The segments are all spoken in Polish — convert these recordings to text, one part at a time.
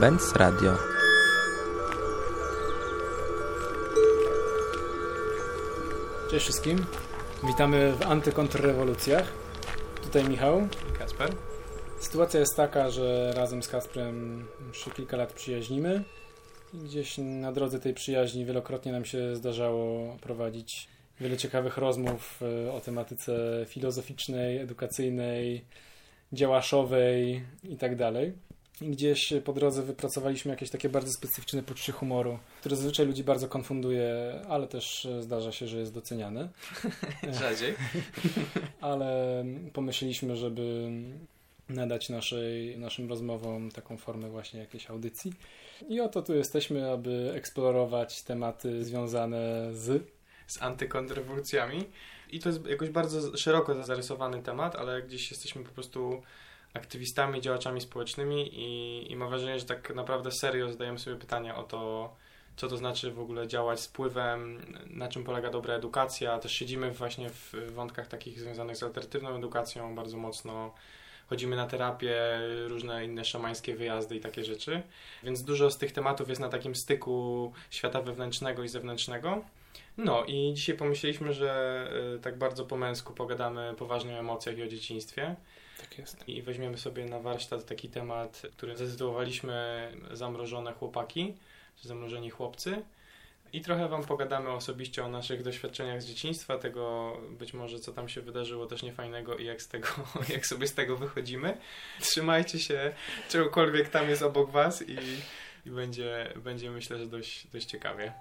Benz Radio. Cześć wszystkim. Witamy w antykontrrewolucjach. Tutaj Michał. Kasper. Sytuacja jest taka, że razem z Kasprem już się kilka lat przyjaźnimy. I gdzieś na drodze tej przyjaźni wielokrotnie nam się zdarzało prowadzić wiele ciekawych rozmów e, o tematyce filozoficznej, edukacyjnej, działaszowej itd. I gdzieś po drodze wypracowaliśmy jakieś takie bardzo specyficzne poczucie humoru, które zazwyczaj ludzi bardzo konfunduje, ale też zdarza się, że jest doceniane. Rzadziej. ale pomyśleliśmy, żeby nadać naszej, naszym rozmowom taką formę właśnie jakiejś audycji. I oto tu jesteśmy, aby eksplorować tematy związane z z antykontrrewolucjami. I to jest jakoś bardzo szeroko zarysowany temat, ale gdzieś jesteśmy po prostu aktywistami, działaczami społecznymi i, i mam wrażenie, że tak naprawdę serio zadajemy sobie pytania o to, co to znaczy w ogóle działać z wpływem, na czym polega dobra edukacja. Też siedzimy właśnie w wątkach takich związanych z alternatywną edukacją bardzo mocno. Chodzimy na terapię, różne inne szamańskie wyjazdy i takie rzeczy. Więc dużo z tych tematów jest na takim styku świata wewnętrznego i zewnętrznego. No i dzisiaj pomyśleliśmy, że y, tak bardzo po męsku pogadamy poważnie o emocjach i o dzieciństwie. Tak jest. I weźmiemy sobie na warsztat taki temat, który zatytułowaliśmy Zamrożone chłopaki, czy Zamrożeni chłopcy. I trochę Wam pogadamy osobiście o naszych doświadczeniach z dzieciństwa, tego być może co tam się wydarzyło też niefajnego i jak, z tego, jak sobie z tego wychodzimy. Trzymajcie się czegokolwiek tam jest obok Was i, i będzie, będzie myślę, że dość, dość ciekawie.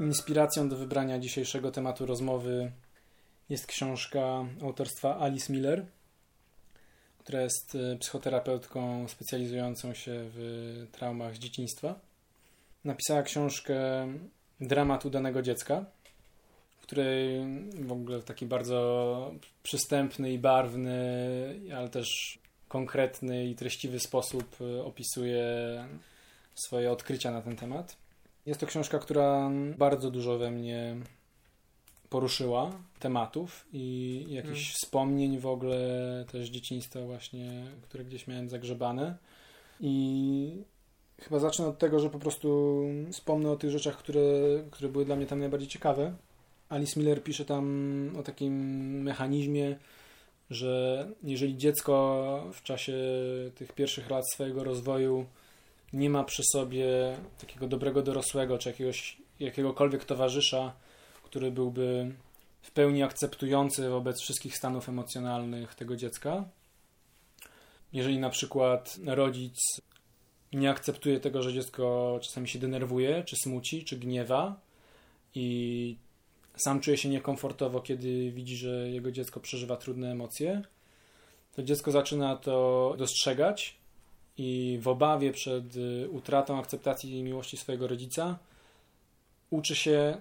Inspiracją do wybrania dzisiejszego tematu rozmowy jest książka autorstwa Alice Miller, która jest e, psychoterapeutką specjalizującą się w traumach z dzieciństwa. Napisała książkę Dramat udanego dziecka, w której w ogóle w taki bardzo przystępny i barwny, ale też konkretny i treściwy sposób e, opisuje swoje odkrycia na ten temat. Jest to książka, która bardzo dużo we mnie poruszyła tematów i jakichś hmm. wspomnień w ogóle też dzieciństwa właśnie, które gdzieś miałem zagrzebane. I chyba zacznę od tego, że po prostu wspomnę o tych rzeczach, które, które były dla mnie tam najbardziej ciekawe. Alice Miller pisze tam o takim mechanizmie, że jeżeli dziecko w czasie tych pierwszych lat swojego rozwoju nie ma przy sobie takiego dobrego dorosłego, czy jakiegoś, jakiegokolwiek towarzysza, który byłby w pełni akceptujący wobec wszystkich stanów emocjonalnych tego dziecka. Jeżeli na przykład rodzic nie akceptuje tego, że dziecko czasami się denerwuje, czy smuci, czy gniewa i sam czuje się niekomfortowo, kiedy widzi, że jego dziecko przeżywa trudne emocje, to dziecko zaczyna to dostrzegać i w obawie przed y, utratą akceptacji i miłości swojego rodzica uczy się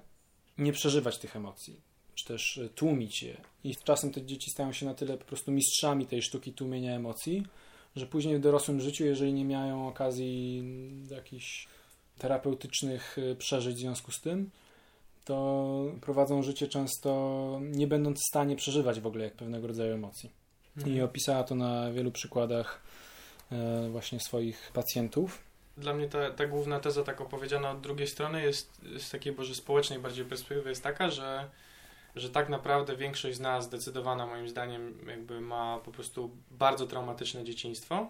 nie przeżywać tych emocji, czy też y, tłumić je. I czasem te dzieci stają się na tyle po prostu mistrzami tej sztuki tłumienia emocji, że później w dorosłym życiu, jeżeli nie mają okazji jakichś terapeutycznych y, przeżyć w związku z tym, to prowadzą życie często nie będąc w stanie przeżywać w ogóle jak pewnego rodzaju emocji. Mhm. I opisała to na wielu przykładach właśnie swoich pacjentów. Dla mnie ta, ta główna teza, tak opowiedziana od drugiej strony, jest z takiej może społecznej bardziej perspektywy, jest taka, że, że tak naprawdę większość z nas, zdecydowana moim zdaniem, jakby ma po prostu bardzo traumatyczne dzieciństwo.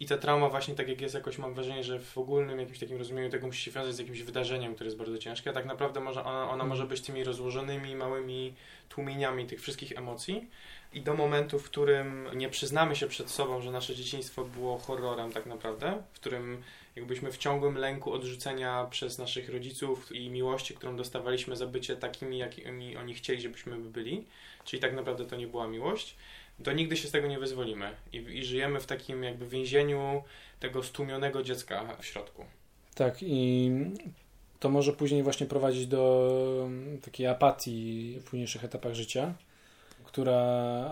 I ta trauma właśnie tak jak jest jakoś mam wrażenie, że w ogólnym jakimś takim rozumieniu tego musi się wiązać z jakimś wydarzeniem, które jest bardzo ciężkie, a tak naprawdę może ona, ona mhm. może być tymi rozłożonymi, małymi tłumieniami tych wszystkich emocji i do momentu, w którym nie przyznamy się przed sobą, że nasze dzieciństwo było horrorem tak naprawdę, w którym jakbyśmy w ciągłym lęku odrzucenia przez naszych rodziców i miłości, którą dostawaliśmy za bycie takimi, jakimi oni chcieli, żebyśmy byli, czyli tak naprawdę to nie była miłość, to nigdy się z tego nie wyzwolimy i, i żyjemy w takim jakby więzieniu tego stłumionego dziecka w środku. Tak i to może później właśnie prowadzić do takiej apatii w późniejszych etapach życia która,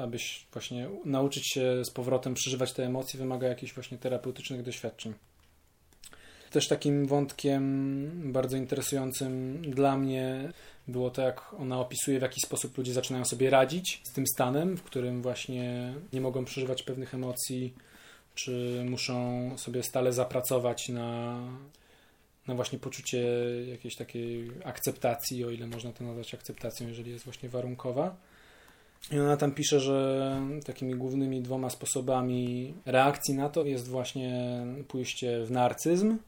abyś właśnie nauczyć się z powrotem przeżywać te emocje, wymaga jakichś właśnie terapeutycznych doświadczeń. Też takim wątkiem bardzo interesującym dla mnie było to, jak ona opisuje, w jaki sposób ludzie zaczynają sobie radzić z tym stanem, w którym właśnie nie mogą przeżywać pewnych emocji, czy muszą sobie stale zapracować na, na właśnie poczucie jakiejś takiej akceptacji, o ile można to nazwać akceptacją, jeżeli jest właśnie warunkowa. I ona tam pisze, że takimi głównymi dwoma sposobami reakcji na to jest właśnie pójście w narcyzm,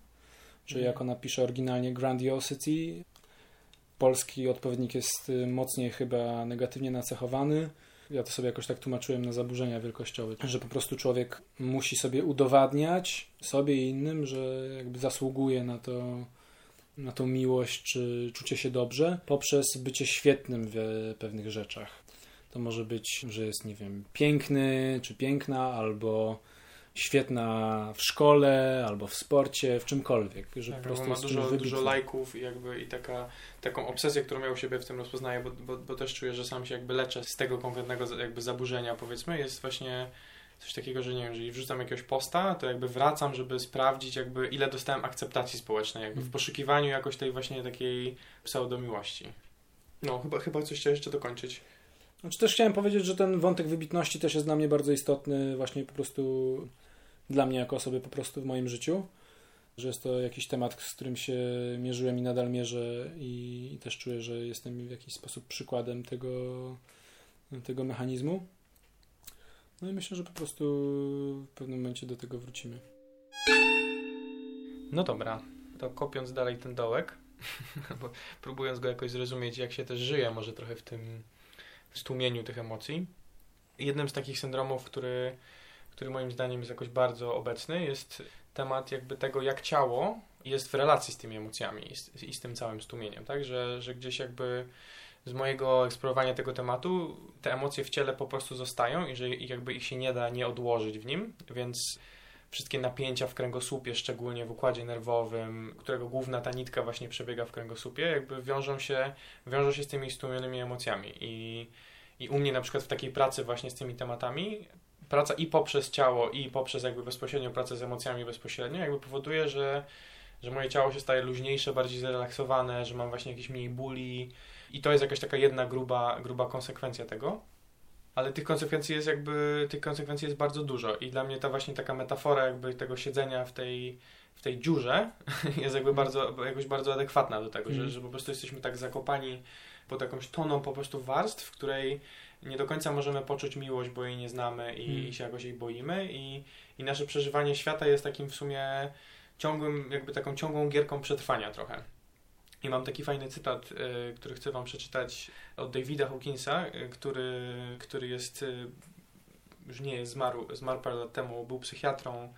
czyli jak ona pisze oryginalnie grandiosity. Polski odpowiednik jest y, mocniej chyba negatywnie nacechowany. Ja to sobie jakoś tak tłumaczyłem na zaburzenia wielkościowe, że po prostu człowiek musi sobie udowadniać sobie i innym, że jakby zasługuje na to, na tą miłość czy czucie się dobrze poprzez bycie świetnym w pewnych rzeczach. To może być, że jest, nie wiem, piękny czy piękna, albo świetna w szkole, albo w sporcie, w czymkolwiek. Że tak, po prostu ma dużo, dużo lajków i jakby i taka, taką obsesję, którą ja u siebie w tym rozpoznaję, bo, bo, bo też czuję, że sam się jakby leczę z tego konkretnego jakby zaburzenia, powiedzmy, jest właśnie coś takiego, że nie wiem, jeżeli wrzucam jakiegoś posta, to jakby wracam, żeby sprawdzić jakby ile dostałem akceptacji społecznej, jakby w mm. poszukiwaniu jakoś tej właśnie takiej pseudomiłości. No, chyba, chyba coś chciałem jeszcze dokończyć. Znaczy też chciałem powiedzieć, że ten wątek wybitności też jest dla mnie bardzo istotny, właśnie po prostu dla mnie jako osoby po prostu w moim życiu, że jest to jakiś temat, z którym się mierzyłem i nadal mierzę i, też czuję, że jestem w jakiś sposób przykładem tego, tego mechanizmu. No i myślę, że po prostu w pewnym momencie do tego wrócimy. No dobra, to kopiąc dalej ten dołek, próbując go jakoś zrozumieć, jak się też żyje, może trochę w tym stłumieniu tych emocji. Jednym z takich syndromów, który, który moim zdaniem jest jakoś bardzo obecny, jest temat jakby tego, jak ciało jest w relacji z tymi emocjami i z, i z tym całym stłumieniem, tak? Że, że gdzieś jakby z mojego eksplorowania tego tematu te emocje w ciele po prostu zostają i że jakby ich się nie da nie odłożyć w nim, więc wszystkie napięcia w kręgosłupie, szczególnie w układzie nerwowym, którego główna ta nitka właśnie przebiega w kręgosłupie, jakby wiążą się, wiążą się z tymi stłumionymi emocjami. I, I u mnie na przykład w takiej pracy właśnie z tymi tematami, praca i poprzez ciało, i poprzez jakby bezpośrednio pracę z emocjami bezpośrednio, jakby powoduje, że, że moje ciało się staje luźniejsze, bardziej zrelaksowane, że mam właśnie jakieś mniej bóli i to jest jakaś taka jedna gruba, gruba konsekwencja tego ale tych konsekwencji jest jakby, tych konsekwencji jest bardzo dużo i dla mnie ta właśnie taka metafora jakby tego siedzenia w tej, w tej dziurze jest jakby bardzo, jakoś bardzo adekwatna do tego, mm. że, mhm. że po prostu jesteśmy tak zakopani pod jakąś toną po prostu warstw, w której nie do końca możemy poczuć miłość, bo jej nie znamy i, mm. i się jakoś jej boimy i, i nasze przeżywanie świata jest takim w sumie ciągłym, jakby taką ciągłą gierką przetrwania trochę. I mam taki fajny cytat, y, który chcę Wam przeczytać od Davida Hawkinsa, y, który, który jest, y, już nie jest, zmarł, zmarł parę lat temu, był psychiatrą,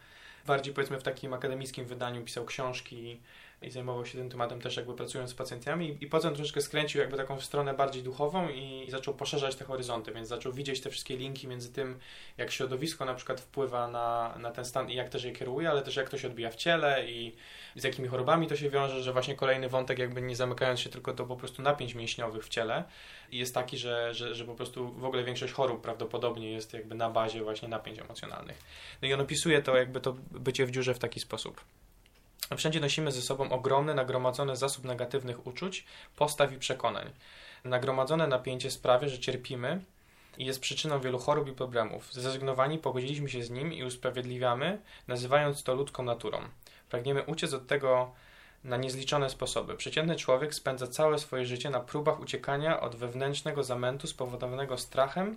bardziej powiedzmy w takim akademickim wydaniu pisał książki, i zajmował się tym tematem też jakby pracując z pacjentami i potem troszeczkę skręcił jakby taką stronę bardziej duchową i zaczął poszerzać te horyzonty, więc zaczął widzieć te wszystkie linki między tym, jak środowisko na przykład wpływa na, na ten stan i jak też je kieruje, ale też jak to się odbija w ciele i z jakimi chorobami to się wiąże, że właśnie kolejny wątek jakby nie zamykając się tylko do po prostu napięć mięśniowych w ciele jest taki, że, że, że po prostu w ogóle większość chorób prawdopodobnie jest jakby na bazie właśnie napięć emocjonalnych. No i on opisuje to jakby to bycie w dziurze w taki sposób. Wszędzie nosimy ze sobą ogromny, nagromadzony zasób negatywnych uczuć, postaw i przekonań. Nagromadzone napięcie sprawia, że cierpimy i jest przyczyną wielu chorób i problemów. Zrezygnowani pogodziliśmy się z nim i usprawiedliwiamy, nazywając to ludzką naturą. Pragniemy uciec od tego na niezliczone sposoby. Przeciętny człowiek spędza całe swoje życie na próbach uciekania od wewnętrznego zamętu spowodowanego strachem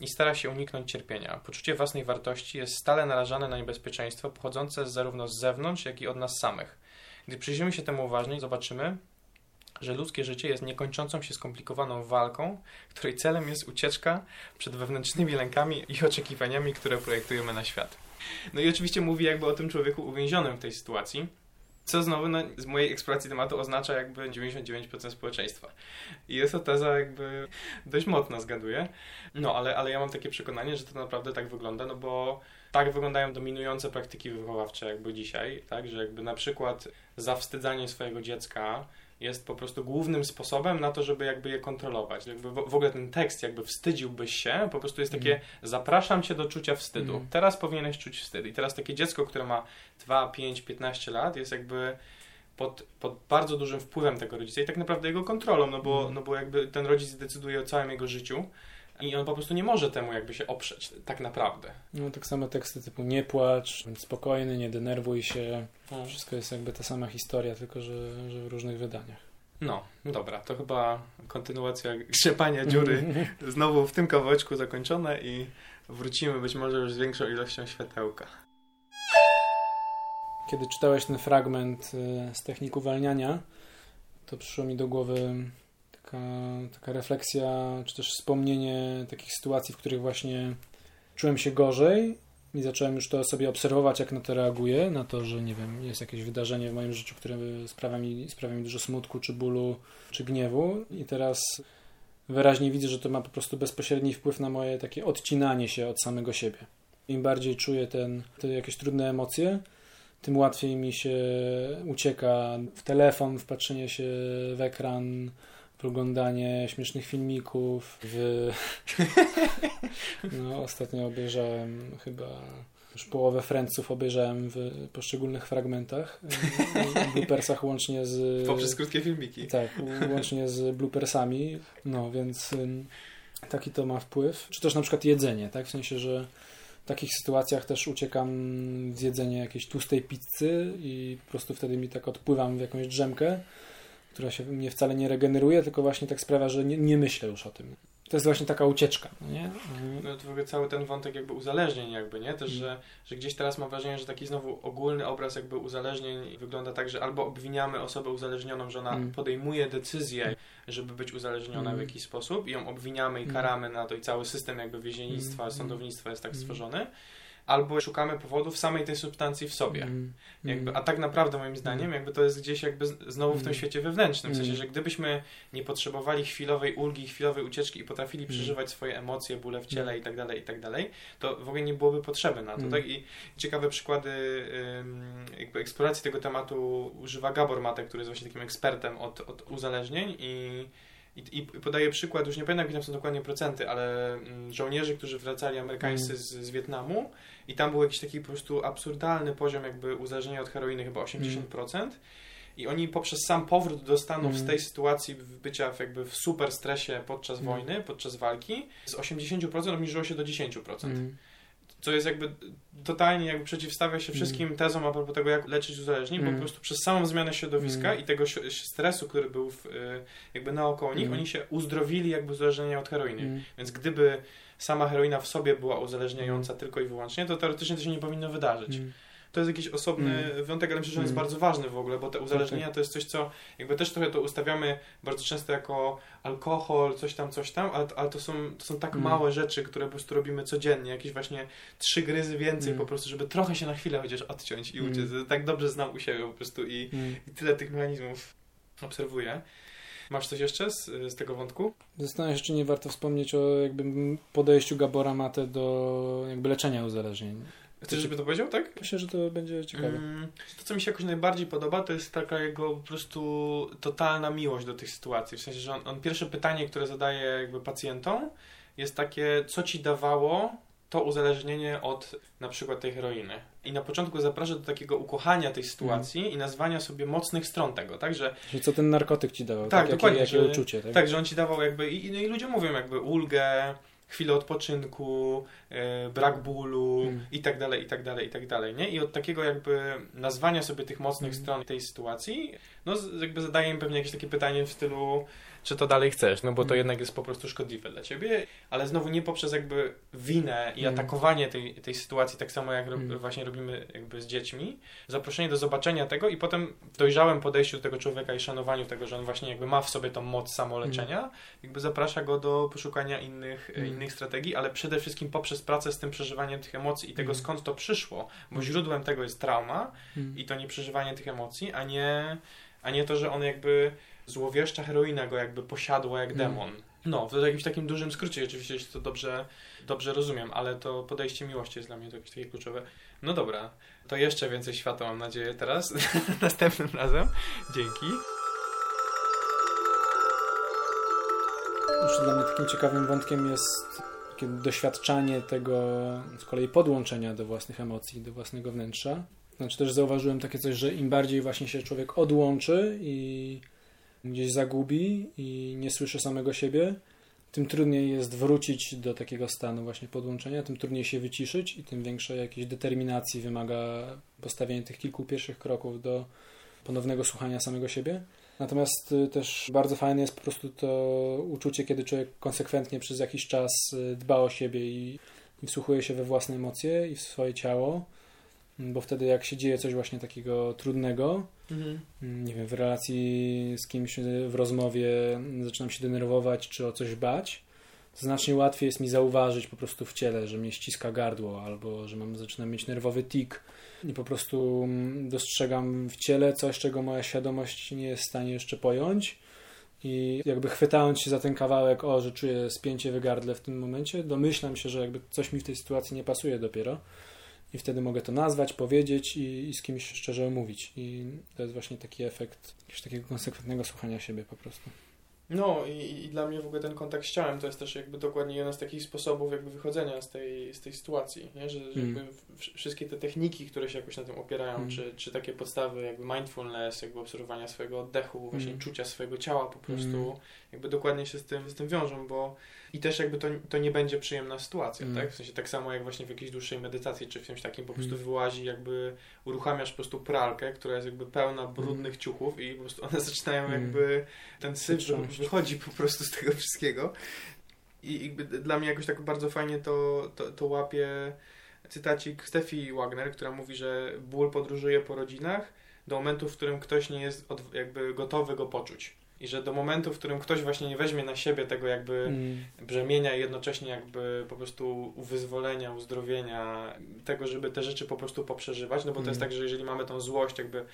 i stara się uniknąć cierpienia. Poczucie własnej wartości jest stale narażane na niebezpieczeństwo pochodzące zarówno z zewnątrz, jak i od nas samych. Gdy przyjrzymy się temu uważniej, zobaczymy, że ludzkie życie jest niekończącą się skomplikowaną walką, której celem jest ucieczka przed wewnętrznymi lękami i oczekiwaniami, które projektujemy na świat. No i oczywiście mówi jakby o tym człowieku uwięzionym w tej sytuacji, co znowu no, z mojej eksploracji tematu oznacza jakby 99% społeczeństwa. I jest to teza jakby dość mocno zgaduję. No, ale, ale ja mam takie przekonanie, że to naprawdę tak wygląda, no bo tak wyglądają dominujące praktyki wychowawcze jakby dzisiaj, tak, że jakby na przykład zawstydzanie swojego dziecka jest po prostu głównym sposobem na to, żeby jakby je kontrolować. Jakby w, w ogóle ten tekst, jakby wstydziłbyś się, po prostu jest takie Mm. zapraszam cię do czucia wstydu. Mm. Teraz powinieneś czuć wstyd. I teraz takie dziecko, które ma 2, 5, 15 lat jest jakby pod, pod bardzo dużym wpływem tego rodzica i tak naprawdę jego kontrolą, no bo, Mm. no bo jakby ten rodzic decyduje o całym jego życiu i on po prostu nie może temu jakby się oprzeć, tak naprawdę. No tak samo teksty typu nie płacz, bądź spokojny, nie denerwuj się. No. Wszystko jest jakby ta sama historia, tylko że, że w różnych wydaniach. No, no dobra, to chyba kontynuacja grzepania dziury znowu w tym kawałeczku zakończone i wrócimy być może już z większą ilością światełka. Kiedy czytałeś ten fragment y, z technik uwalniania, to przyszło mi do głowy taka, taka refleksja, czy też wspomnienie takich sytuacji, w których właśnie czułem się gorzej i zacząłem już to sobie obserwować, jak na to reaguję, na to, że nie wiem, jest jakieś wydarzenie w moim życiu, które sprawia mi, sprawia mi dużo smutku, czy bólu, czy gniewu i teraz wyraźnie widzę, że to ma po prostu bezpośredni wpływ na moje takie odcinanie się od samego siebie. Im bardziej czuję ten, te jakieś trudne emocje, tym łatwiej mi się ucieka w telefon, w patrzenie się w ekran, oglądanie śmiesznych filmików. W... No, ostatnio obejrzałem chyba już połowę Friendsów obejrzałem w poszczególnych fragmentach, w bloopersach łącznie z... Poprzez krótkie filmiki. Tak, łącznie z bloopersami. No, więc taki to ma wpływ. Czy też na przykład jedzenie, tak? W sensie, że w takich sytuacjach też uciekam w jedzenie jakiejś tłustej pizzy i po prostu wtedy mi tak odpływam w jakąś drzemkę, która się mnie wcale nie regeneruje, tylko właśnie tak sprawia, że nie, nie myślę już o tym. To jest właśnie taka ucieczka, no nie? No to w ogóle cały ten wątek jakby uzależnień jakby, nie? Też, że, że gdzieś teraz mam wrażenie, że taki znowu ogólny obraz jakby uzależnień wygląda tak, że albo obwiniamy osobę uzależnioną, że ona Mm. podejmuje decyzję, żeby być uzależniona w Mm. jakiś sposób i ją obwiniamy i karamy na to i cały system jakby więziennictwa, Mm. sądownictwa jest tak stworzony. Albo szukamy powodów samej tej substancji w sobie. Mm, Jakby, mm, a tak naprawdę moim zdaniem jakby to jest gdzieś jakby znowu w tym Mm. świecie wewnętrznym. W sensie, Mm. że gdybyśmy nie potrzebowali chwilowej ulgi, chwilowej ucieczki i potrafili Mm. przeżywać swoje emocje, bóle w ciele Mm. i tak tak to w ogóle nie byłoby potrzeby na to. Mm. Tak? I ciekawe przykłady jakby eksploracji tego tematu używa Gabor Mate, który jest właśnie takim ekspertem od, od uzależnień i i, I podaję przykład, już nie pamiętam, jakie tam są dokładnie procenty, ale mm, żołnierzy, którzy wracali amerykańscy Mm. z, z Wietnamu i tam był jakiś taki po prostu absurdalny poziom jakby uzależnienia od heroiny, chyba 80%. I oni poprzez sam powrót do Stanów Mm. z tej sytuacji bycia w jakby w super stresie podczas Mm. wojny, podczas walki, z 80% obniżyło się do 10%. mm, Co jest jakby totalnie jakby przeciwstawia się wszystkim tezom a propos tego, jak leczyć uzależnień, bo Mm. po prostu przez samą zmianę środowiska Mm. i tego stresu, który był w, y, jakby naokoło nich, Mm. oni się uzdrowili jakby uzależnienia od heroiny. mm. Więc gdyby sama heroina w sobie była uzależniająca tylko i wyłącznie, to teoretycznie to się nie powinno wydarzyć. Mm. To jest jakiś osobny wątek, ale myślę, że on jest Mm. bardzo ważny w ogóle, bo te uzależnienia to jest coś, co jakby też trochę to ustawiamy bardzo często jako alkohol, coś tam, coś tam, ale, ale to, są, to są tak Mm. małe rzeczy, które po prostu robimy codziennie, jakieś właśnie trzy gryzy więcej Mm. po prostu, żeby trochę się na chwilę chociaż odciąć i Mm. uciec. Tak dobrze znam u siebie po prostu i, Mm. i tyle tych mechanizmów obserwuję. Masz coś jeszcze z, z tego wątku? Zastanawiam się, czy nie warto wspomnieć o jakby podejściu Gabora Mate do jakby leczenia uzależnień. Chcesz, żeby to powiedział, tak? Myślę, że to będzie ciekawe. Mm, To, co mi się jakoś najbardziej podoba, to jest taka jego po prostu totalna miłość do tych sytuacji. W sensie, że on, on pierwsze pytanie, które zadaje jakby pacjentom, jest takie, co ci dawało to uzależnienie od na przykład tej heroiny. I na początku zaprasza do takiego ukochania tej sytuacji i nazwania sobie mocnych stron tego, tak? Że Że co ten narkotyk ci dawał? Tak, jakie, dokładnie, Jakie że- uczucie, tak? tak, że on ci dawał jakby, i, no i ludzie mówią jakby ulgę, chwilę odpoczynku, e, brak bólu Mm. i tak dalej, i tak dalej, i tak dalej, nie? I od takiego jakby nazwania sobie tych mocnych Mm. stron tej sytuacji, no jakby zadaje im pewnie jakieś takie pytanie w stylu, czy to dalej chcesz, no bo to Mm. jednak jest po prostu szkodliwe dla ciebie, ale znowu nie poprzez jakby winę i Mm. atakowanie tej, tej sytuacji, tak samo jak rob, Mm. właśnie robimy jakby z dziećmi, zaproszenie do zobaczenia tego i potem w dojrzałym podejściu do tego człowieka i szanowaniu tego, że on właśnie jakby ma w sobie tą moc samoleczenia, jakby zaprasza go do poszukania innych, e, innych strategii, ale przede wszystkim poprzez pracę z tym przeżywaniem tych emocji i tego skąd to przyszło, bo źródłem tego jest trauma i to nie przeżywanie tych emocji, a nie, a nie to, że on jakby złowieszcza heroina go jakby posiadła jak Mm. demon. No, w jakimś takim dużym skrócie, oczywiście, jeśli to dobrze, dobrze rozumiem, ale to podejście miłości jest dla mnie to jakieś takie kluczowe. No dobra, to jeszcze więcej światła mam nadzieję teraz, następnym razem. Dzięki. zawsze dla mnie takim ciekawym wątkiem jest takie doświadczanie tego z kolei podłączenia do własnych emocji, do własnego wnętrza. Znaczy też zauważyłem takie coś, że im bardziej właśnie się człowiek odłączy i gdzieś zagubi i nie słyszy samego siebie, tym trudniej jest wrócić do takiego stanu właśnie podłączenia, tym trudniej się wyciszyć i tym większej jakiejś determinacji wymaga postawienie tych kilku pierwszych kroków do ponownego słuchania samego siebie. Natomiast y, też bardzo fajne jest po prostu to uczucie, kiedy człowiek konsekwentnie przez jakiś czas y, dba o siebie i, i wsłuchuje się we własne emocje i w swoje ciało, bo wtedy jak się dzieje coś właśnie takiego trudnego, mhm. nie wiem, w relacji z kimś, w rozmowie zaczynam się denerwować czy o coś bać, to znacznie łatwiej jest mi zauważyć po prostu w ciele, że mnie ściska gardło albo że mam, zaczynam mieć nerwowy tik i po prostu dostrzegam w ciele coś, czego moja świadomość nie jest w stanie jeszcze pojąć. I jakby chwytając się za ten kawałek, o, że czuję spięcie w gardle w tym momencie, domyślam się, że jakby coś mi w tej sytuacji nie pasuje dopiero. I wtedy mogę to nazwać, powiedzieć i, i z kimś szczerze omówić. I to jest właśnie taki efekt jakiegoś takiego konsekwentnego słuchania siebie po prostu. No i, i, dla mnie w ogóle ten kontakt z ciałem to jest też jakby dokładnie jeden z takich sposobów jakby wychodzenia z tej, z tej sytuacji, nie? że, że mm. wszystkie te techniki, które się jakoś na tym opierają, mm. czy, czy takie podstawy jakby mindfulness, jakby obserwowania swojego oddechu, właśnie mm. czucia swojego ciała po prostu, mm. jakby dokładnie się z tym, z tym wiążą, bo i też jakby to, to nie będzie przyjemna sytuacja, mm. tak? W sensie tak samo jak właśnie w jakiejś dłuższej medytacji, czy w czymś takim po prostu mm. wyłazi jakby, uruchamiasz po prostu pralkę, która jest jakby pełna brudnych mm. ciuchów i po prostu one zaczynają mm. jakby, ten syf wychodzi po prostu z tego wszystkiego. I dla mnie jakoś tak bardzo fajnie to, to, to łapie cytacik Steffi Wagner, która mówi, że ból podróżuje po rodzinach do momentu, w którym ktoś nie jest od, jakby gotowy go poczuć. I że do momentu, w którym ktoś właśnie nie weźmie na siebie tego jakby mm. brzemienia i jednocześnie jakby po prostu wyzwolenia, uzdrowienia, tego, żeby te rzeczy po prostu poprzeżywać, no bo mm. to jest mm. tak, że jeżeli mamy tą złość jakby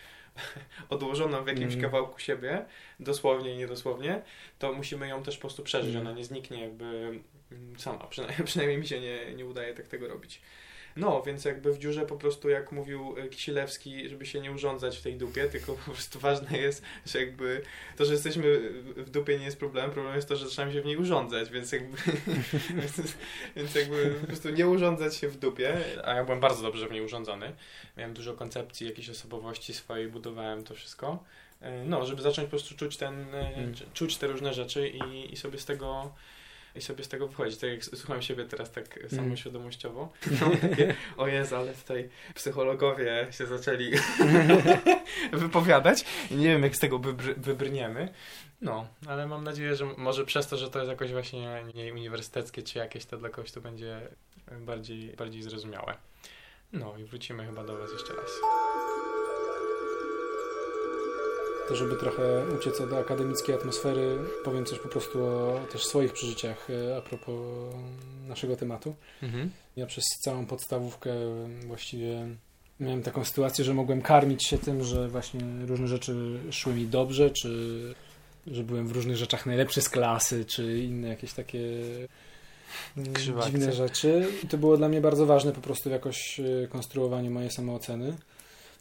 odłożoną w jakimś mm. kawałku siebie, dosłownie i niedosłownie, to musimy ją też po prostu przeżyć, mm. ona nie zniknie jakby sama, przynajmniej, przynajmniej mi się nie, nie udaje tak tego robić. No, więc jakby w dziurze po prostu, jak mówił e, Kisilewski, żeby się nie urządzać w tej dupie, tylko po prostu ważne jest, że jakby to, że jesteśmy w dupie nie jest problemem, problem jest to, że zaczynamy się w niej urządzać, więc jakby więc, więc jakby po prostu nie urządzać się w dupie, a ja byłem bardzo dobrze w niej urządzony. Miałem dużo koncepcji, jakiejś osobowości swojej, budowałem to wszystko. E, no, żeby zacząć po prostu czuć ten, hmm. czuć te różne rzeczy i, i sobie z tego i sobie z tego wychodzić. Tak jak słucham siebie teraz tak mm. samoświadomościowo, takie, o Jezu, ale tutaj psychologowie się zaczęli wypowiadać nie wiem, jak z tego wybr wybrniemy. No, ale mam nadzieję, że może przez to, że to jest jakoś właśnie nie uniwersyteckie czy jakieś, to dla kogoś to będzie bardziej, bardziej zrozumiałe. No i wrócimy chyba do Was jeszcze raz żeby trochę uciec od akademickiej atmosfery, powiem coś po prostu o też swoich przeżyciach e, a propos naszego tematu. Mhm. Ja przez całą podstawówkę właściwie miałem taką sytuację, że mogłem karmić się tym, że właśnie różne rzeczy szły mi dobrze, czy że byłem w różnych rzeczach najlepszy z klasy, czy inne jakieś takie Krzywakce. dziwne rzeczy. I to było dla mnie bardzo ważne po prostu w jakoś e, konstruowaniu mojej samooceny.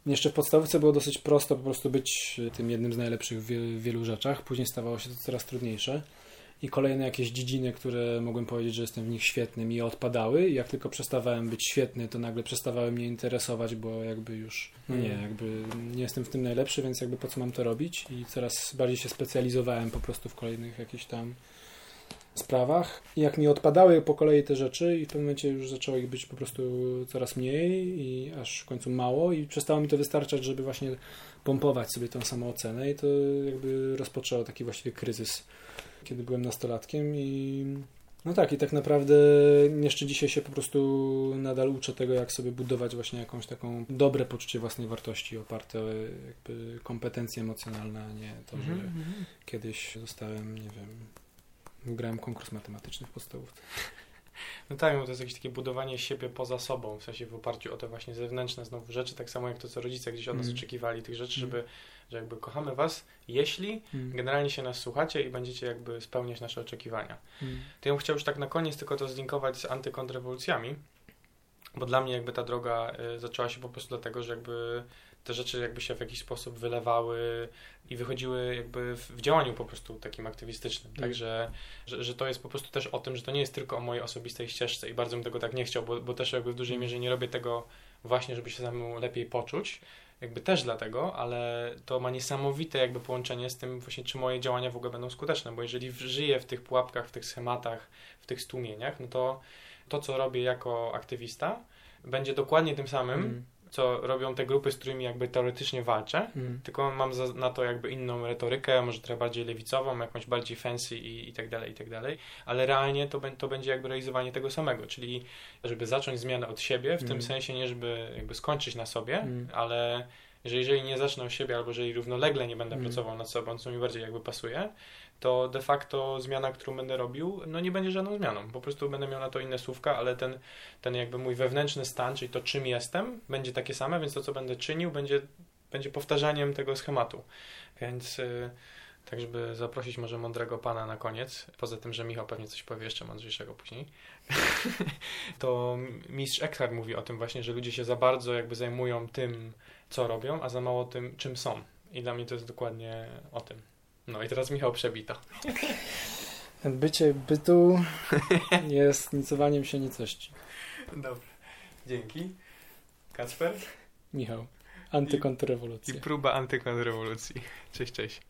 Jeszcze w podstawce było dosyć prosto po prostu być tym jednym z najlepszych w wielu rzeczach. Później stawało się to coraz trudniejsze. I kolejne jakieś dziedziny, które mogłem powiedzieć, że jestem w nich świetny, mi odpadały. I jak tylko przestawałem być świetny, to nagle przestawały mnie interesować, bo jakby już no nie, hmm. jakby nie jestem w tym najlepszy, więc jakby po co mam to robić? I coraz bardziej się specjalizowałem po prostu w kolejnych jakichś tam sprawach. I jak mi odpadały po kolei te rzeczy i w pewnym momencie już zaczęło ich być po prostu coraz mniej i aż w końcu mało i przestało mi to wystarczać, żeby właśnie pompować sobie tę samoocenę i to jakby rozpoczęło taki właściwie kryzys, kiedy byłem nastolatkiem i no tak, i tak naprawdę jeszcze dzisiaj się po prostu nadal uczę tego, jak sobie budować właśnie jakąś taką dobre poczucie własnej wartości oparte o jakby kompetencje emocjonalne, a nie to, że mm -hmm. kiedyś zostałem, nie wiem, grałem konkurs matematyczny w podstawówce. No tak, no to jest jakieś takie budowanie siebie poza sobą, w sensie w oparciu o te właśnie zewnętrzne znowu rzeczy, tak samo jak to, co rodzice gdzieś od nas mm. oczekiwali, tych rzeczy, mm. żeby, że jakby kochamy was, jeśli mm. generalnie się nas słuchacie i będziecie jakby spełniać nasze oczekiwania. Mm. To ja bym chciał już tak na koniec tylko to zlinkować z antykontrrewolucjami, bo dla mnie jakby ta droga y, zaczęła się po prostu dlatego, że jakby te rzeczy jakby się w jakiś sposób wylewały i wychodziły jakby w, w działaniu po prostu takim aktywistycznym. Mm. Także, że, że to jest po prostu też o tym, że to nie jest tylko o mojej osobistej ścieżce i bardzo bym tego tak nie chciał, bo, bo też jakby w dużej Mm. mierze nie robię tego właśnie, żeby się samemu lepiej poczuć, jakby też dlatego, ale to ma niesamowite jakby połączenie z tym właśnie, czy moje działania w ogóle będą skuteczne, bo jeżeli żyję w tych pułapkach, w tych schematach, w tych stłumieniach, no to to, co robię jako aktywista, będzie dokładnie tym samym, Mm. Co robią te grupy, z którymi jakby teoretycznie walczę, Mm. tylko mam za, na to jakby inną retorykę, może trochę bardziej lewicową, jakąś bardziej fancy i, i tak dalej, i tak dalej, ale realnie to, to będzie jakby realizowanie tego samego, czyli żeby zacząć zmianę od siebie, w tym Mm. sensie nie żeby jakby skończyć na sobie, Mm. ale że jeżeli nie zacznę od siebie, albo jeżeli równolegle nie będę Mm. pracował nad sobą, co mi bardziej jakby pasuje, to de facto zmiana, którą będę robił, no nie będzie żadną zmianą. Po prostu będę miał na to inne słówka, ale ten, ten jakby mój wewnętrzny stan, czyli to czym jestem, będzie takie same, więc to co będę czynił, będzie, będzie powtarzaniem tego schematu. Więc y, tak, żeby zaprosić może mądrego pana na koniec, poza tym, że Michał pewnie coś powie jeszcze mądrzejszego później, to mistrz Eckhart mówi o tym właśnie, że ludzie się za bardzo jakby zajmują tym, co robią, a za mało tym, czym są. I dla mnie to jest dokładnie o tym. No i teraz Michał przebito. Bycie bytu jest nicowaniem się nicości. Dobra. Dzięki. Kacper? Michał, antykontrrewolucja. I próba antykontrrewolucji. Cześć, cześć.